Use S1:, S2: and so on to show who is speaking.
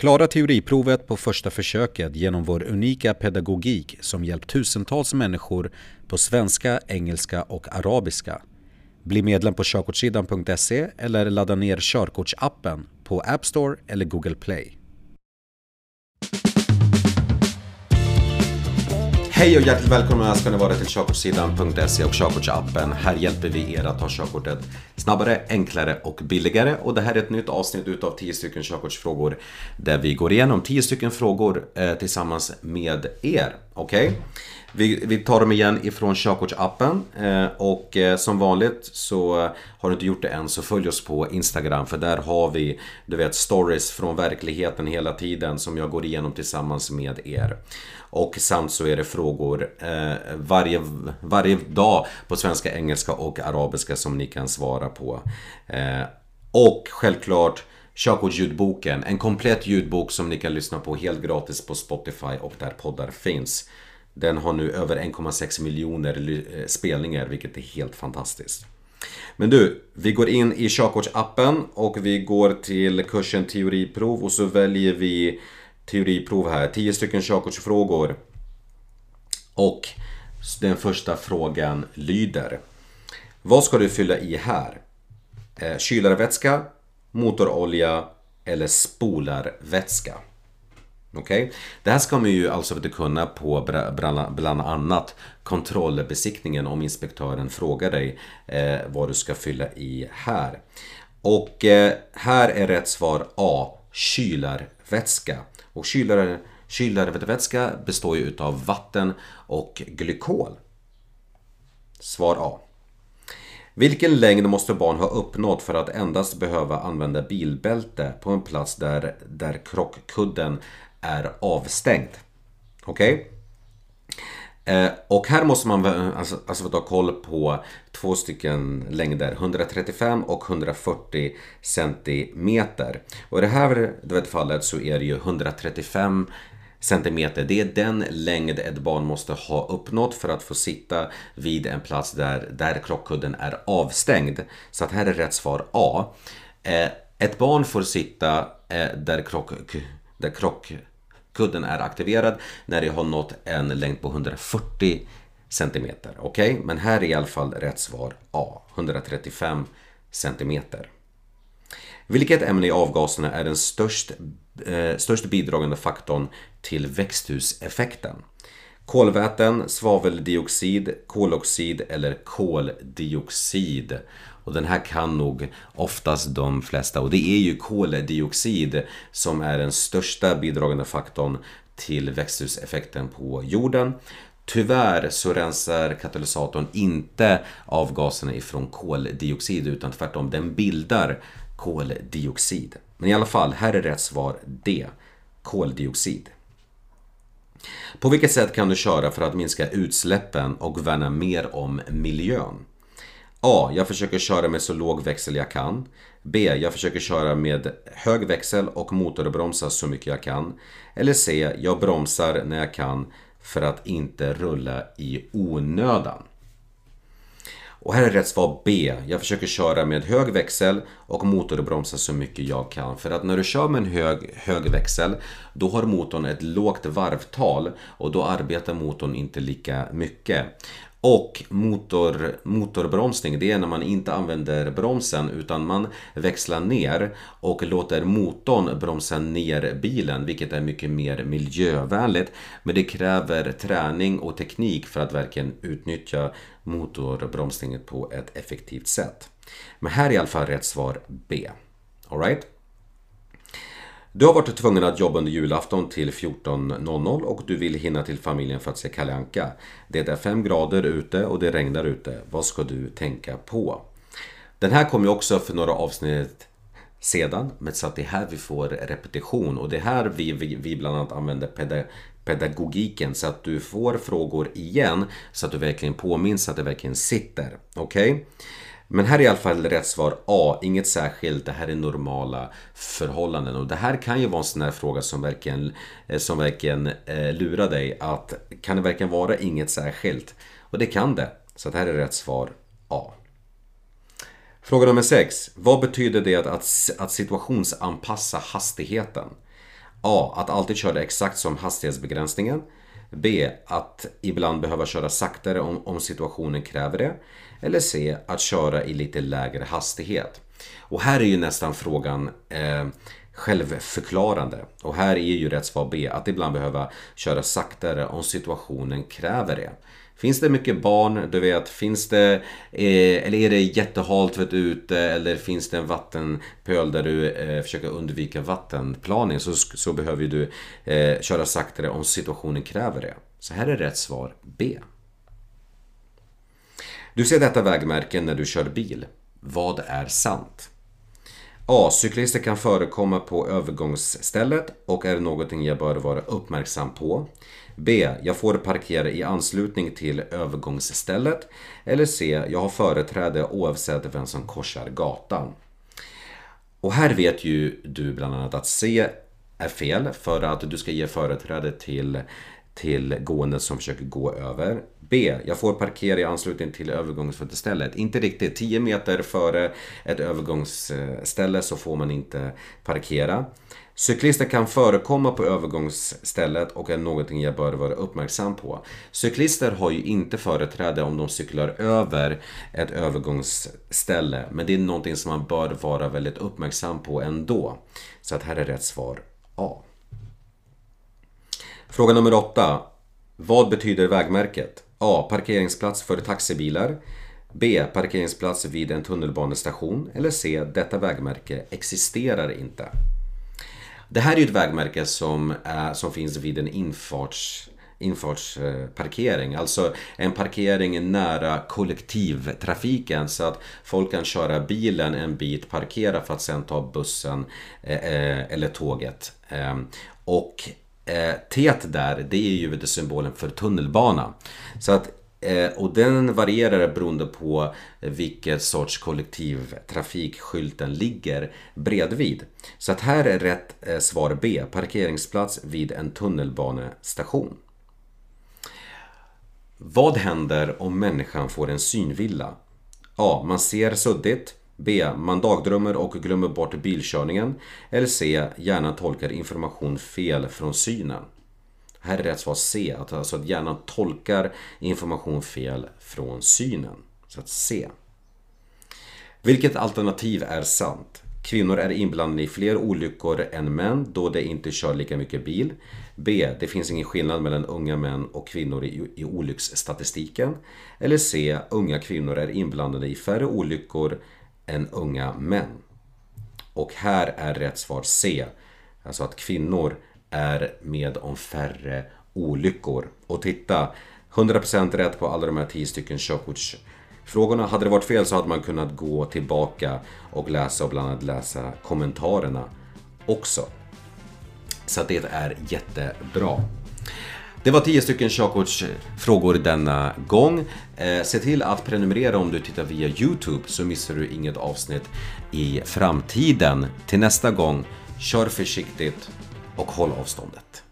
S1: Klara teoriprovet på första försöket genom vår unika pedagogik som hjälpt tusentals människor på svenska, engelska och arabiska. Bli medlem på körkortssidan.se eller ladda ner körkortsappen på App Store eller Google Play. Hej och hjärtligt välkomna ska ni vara till körkortssidan.se och körkortsappen. Här hjälper vi er att ta körkortet snabbare, enklare och billigare. Och det här är ett nytt avsnitt utav 10 stycken körkortsfrågor där vi går igenom 10 stycken frågor eh, tillsammans med er. Okej? Okay? Vi, vi, tar dem igen ifrån körkortsappen eh, och eh, som vanligt så eh, har du inte gjort det än så följ oss på Instagram för där har vi du vet stories från verkligheten hela tiden som jag går igenom tillsammans med er. Och samt så är det frågor eh, varje, varje dag på svenska, engelska och arabiska som ni kan svara på. Eh, och självklart Körkortsljudboken, en komplett ljudbok som ni kan lyssna på helt gratis på Spotify och där poddar finns. Den har nu över 1,6 miljoner eh, spelningar vilket är helt fantastiskt. Men du, vi går in i körkortsappen och vi går till kursen teoriprov och så väljer vi teoriprov här. 10 stycken körkortsfrågor. Och den första frågan lyder. Vad ska du fylla i här? Eh, kylarvätska, motorolja eller spolarvätska? Okej? Okay? Det här ska man ju alltså inte kunna på bland annat kontrollbesiktningen om inspektören frågar dig eh, vad du ska fylla i här. Och eh, här är rätt svar A. Kylarvätska. Och kylar, kylarvätska består ju utav vatten och glykol. Svar A. Vilken längd måste barn ha uppnått för att endast behöva använda bilbälte på en plats där, där krockkudden är avstängd? Okej? Okay? Och här måste man alltså, alltså ta koll på två stycken längder, 135 och 140 centimeter. Och i det här vet, fallet så är det ju 135 centimeter. Det är den längd ett barn måste ha uppnått för att få sitta vid en plats där, där krockkudden är avstängd. Så att här är rätt svar A. Eh, ett barn får sitta eh, där, krock, där krock kudden är aktiverad när jag har nått en längd på 140 cm. Okej, okay? men här är i alla fall rätt svar A, 135 cm. Vilket ämne i avgaserna är den störst, eh, störst bidragande faktorn till växthuseffekten? Kolväten, svaveldioxid, koloxid eller koldioxid? Och den här kan nog oftast de flesta. Och det är ju koldioxid som är den största bidragande faktorn till växthuseffekten på jorden. Tyvärr så rensar katalysatorn inte avgaserna ifrån koldioxid utan tvärtom den bildar koldioxid. Men i alla fall, här är rätt svar D. Koldioxid. På vilket sätt kan du köra för att minska utsläppen och värna mer om miljön? A. Jag försöker köra med så låg växel jag kan. B. Jag försöker köra med hög växel och motorbromsa så mycket jag kan. Eller C. Jag bromsar när jag kan för att inte rulla i onödan. Och här är rätt svar B. Jag försöker köra med hög växel och motorbromsa så mycket jag kan. För att när du kör med en hög, hög växel då har motorn ett lågt varvtal och då arbetar motorn inte lika mycket. Och motor, motorbromsning, det är när man inte använder bromsen utan man växlar ner och låter motorn bromsa ner bilen, vilket är mycket mer miljövänligt. Men det kräver träning och teknik för att verkligen utnyttja motorbromsningen på ett effektivt sätt. Men här är i alla fall rätt svar B. Alright? Du har varit tvungen att jobba under julafton till 14.00 och du vill hinna till familjen för att se Kalle Anka. Det är 5 grader ute och det regnar ute. Vad ska du tänka på? Den här kom ju också för några avsnitt sedan, men så att det är här vi får repetition och det är här vi, vi, vi bland annat använder pedagogiken så att du får frågor igen så att du verkligen påminns så att det verkligen sitter. Okej? Okay? Men här är i alla fall rätt svar A. Inget särskilt. Det här är normala förhållanden. Och det här kan ju vara en sån här fråga som verkligen, eh, som verkligen eh, lurar dig. Att kan det verkligen vara inget särskilt? Och det kan det. Så det här är rätt svar A. Fråga nummer 6. Vad betyder det att, att situationsanpassa hastigheten? A. Att alltid köra exakt som hastighetsbegränsningen. B. Att ibland behöva köra saktare om, om situationen kräver det. Eller C. Att köra i lite lägre hastighet. Och här är ju nästan frågan eh, självförklarande. Och här är ju rätt svar B. Att ibland behöva köra saktare om situationen kräver det. Finns det mycket barn, du vet, finns det, eh, eller är det jättehalt vet, ute eller finns det en vattenpöl där du eh, försöker undvika vattenplaning så, så behöver du eh, köra saktare om situationen kräver det. Så här är rätt svar B. Du ser detta vägmärke när du kör bil. Vad är sant? A. Cyklister kan förekomma på övergångsstället och är någonting jag bör vara uppmärksam på. B. Jag får parkera i anslutning till övergångsstället. Eller C. Jag har företräde oavsett vem som korsar gatan. Och här vet ju du bland annat att C är fel för att du ska ge företräde till, till gående som försöker gå över. B. Jag får parkera i anslutning till övergångsstället. Inte riktigt. 10 meter före ett övergångsställe så får man inte parkera. Cyklister kan förekomma på övergångsstället och är någonting jag bör vara uppmärksam på. Cyklister har ju inte företräde om de cyklar över ett övergångsställe, men det är någonting som man bör vara väldigt uppmärksam på ändå. Så att här är rätt svar A. Fråga nummer 8. Vad betyder vägmärket? A. Parkeringsplats för taxibilar. B. Parkeringsplats vid en tunnelbanestation. Eller C. Detta vägmärke existerar inte. Det här är ju ett vägmärke som, är, som finns vid en infarts infartsparkering. Alltså en parkering nära kollektivtrafiken så att folk kan köra bilen en bit, parkera för att sen ta bussen eh, eh, eller tåget. Ehm, och eh, T där, det är ju symbolen för tunnelbana. Så att eh, och den varierar beroende på vilket sorts kollektivtrafik skylten ligger bredvid. Så att här är rätt eh, svar B, parkeringsplats vid en tunnelbanestation. Vad händer om människan får en synvilla? A. Man ser suddigt. B. Man dagdrömmer och glömmer bort bilkörningen. Eller C. Hjärnan tolkar information fel från synen. Här är rätt svar C, att, alltså att hjärnan tolkar information fel från synen. Så att C. Vilket alternativ är sant? Kvinnor är inblandade i fler olyckor än män då de inte kör lika mycket bil. B. Det finns ingen skillnad mellan unga män och kvinnor i, i olycksstatistiken. Eller C. Unga kvinnor är inblandade i färre olyckor än unga män. Och här är rätt svar C. Alltså att kvinnor är med om färre olyckor. Och titta, 100% rätt på alla de här 10 stycken körkortsfrågorna. Hade det varit fel så hade man kunnat gå tillbaka och läsa och bland annat läsa kommentarerna också. Så det är jättebra. Det var 10 stycken körkortsfrågor eh, denna gång. Eh, se till att prenumerera om du tittar via Youtube så missar du inget avsnitt i framtiden. Till nästa gång, kör försiktigt och håll avståndet.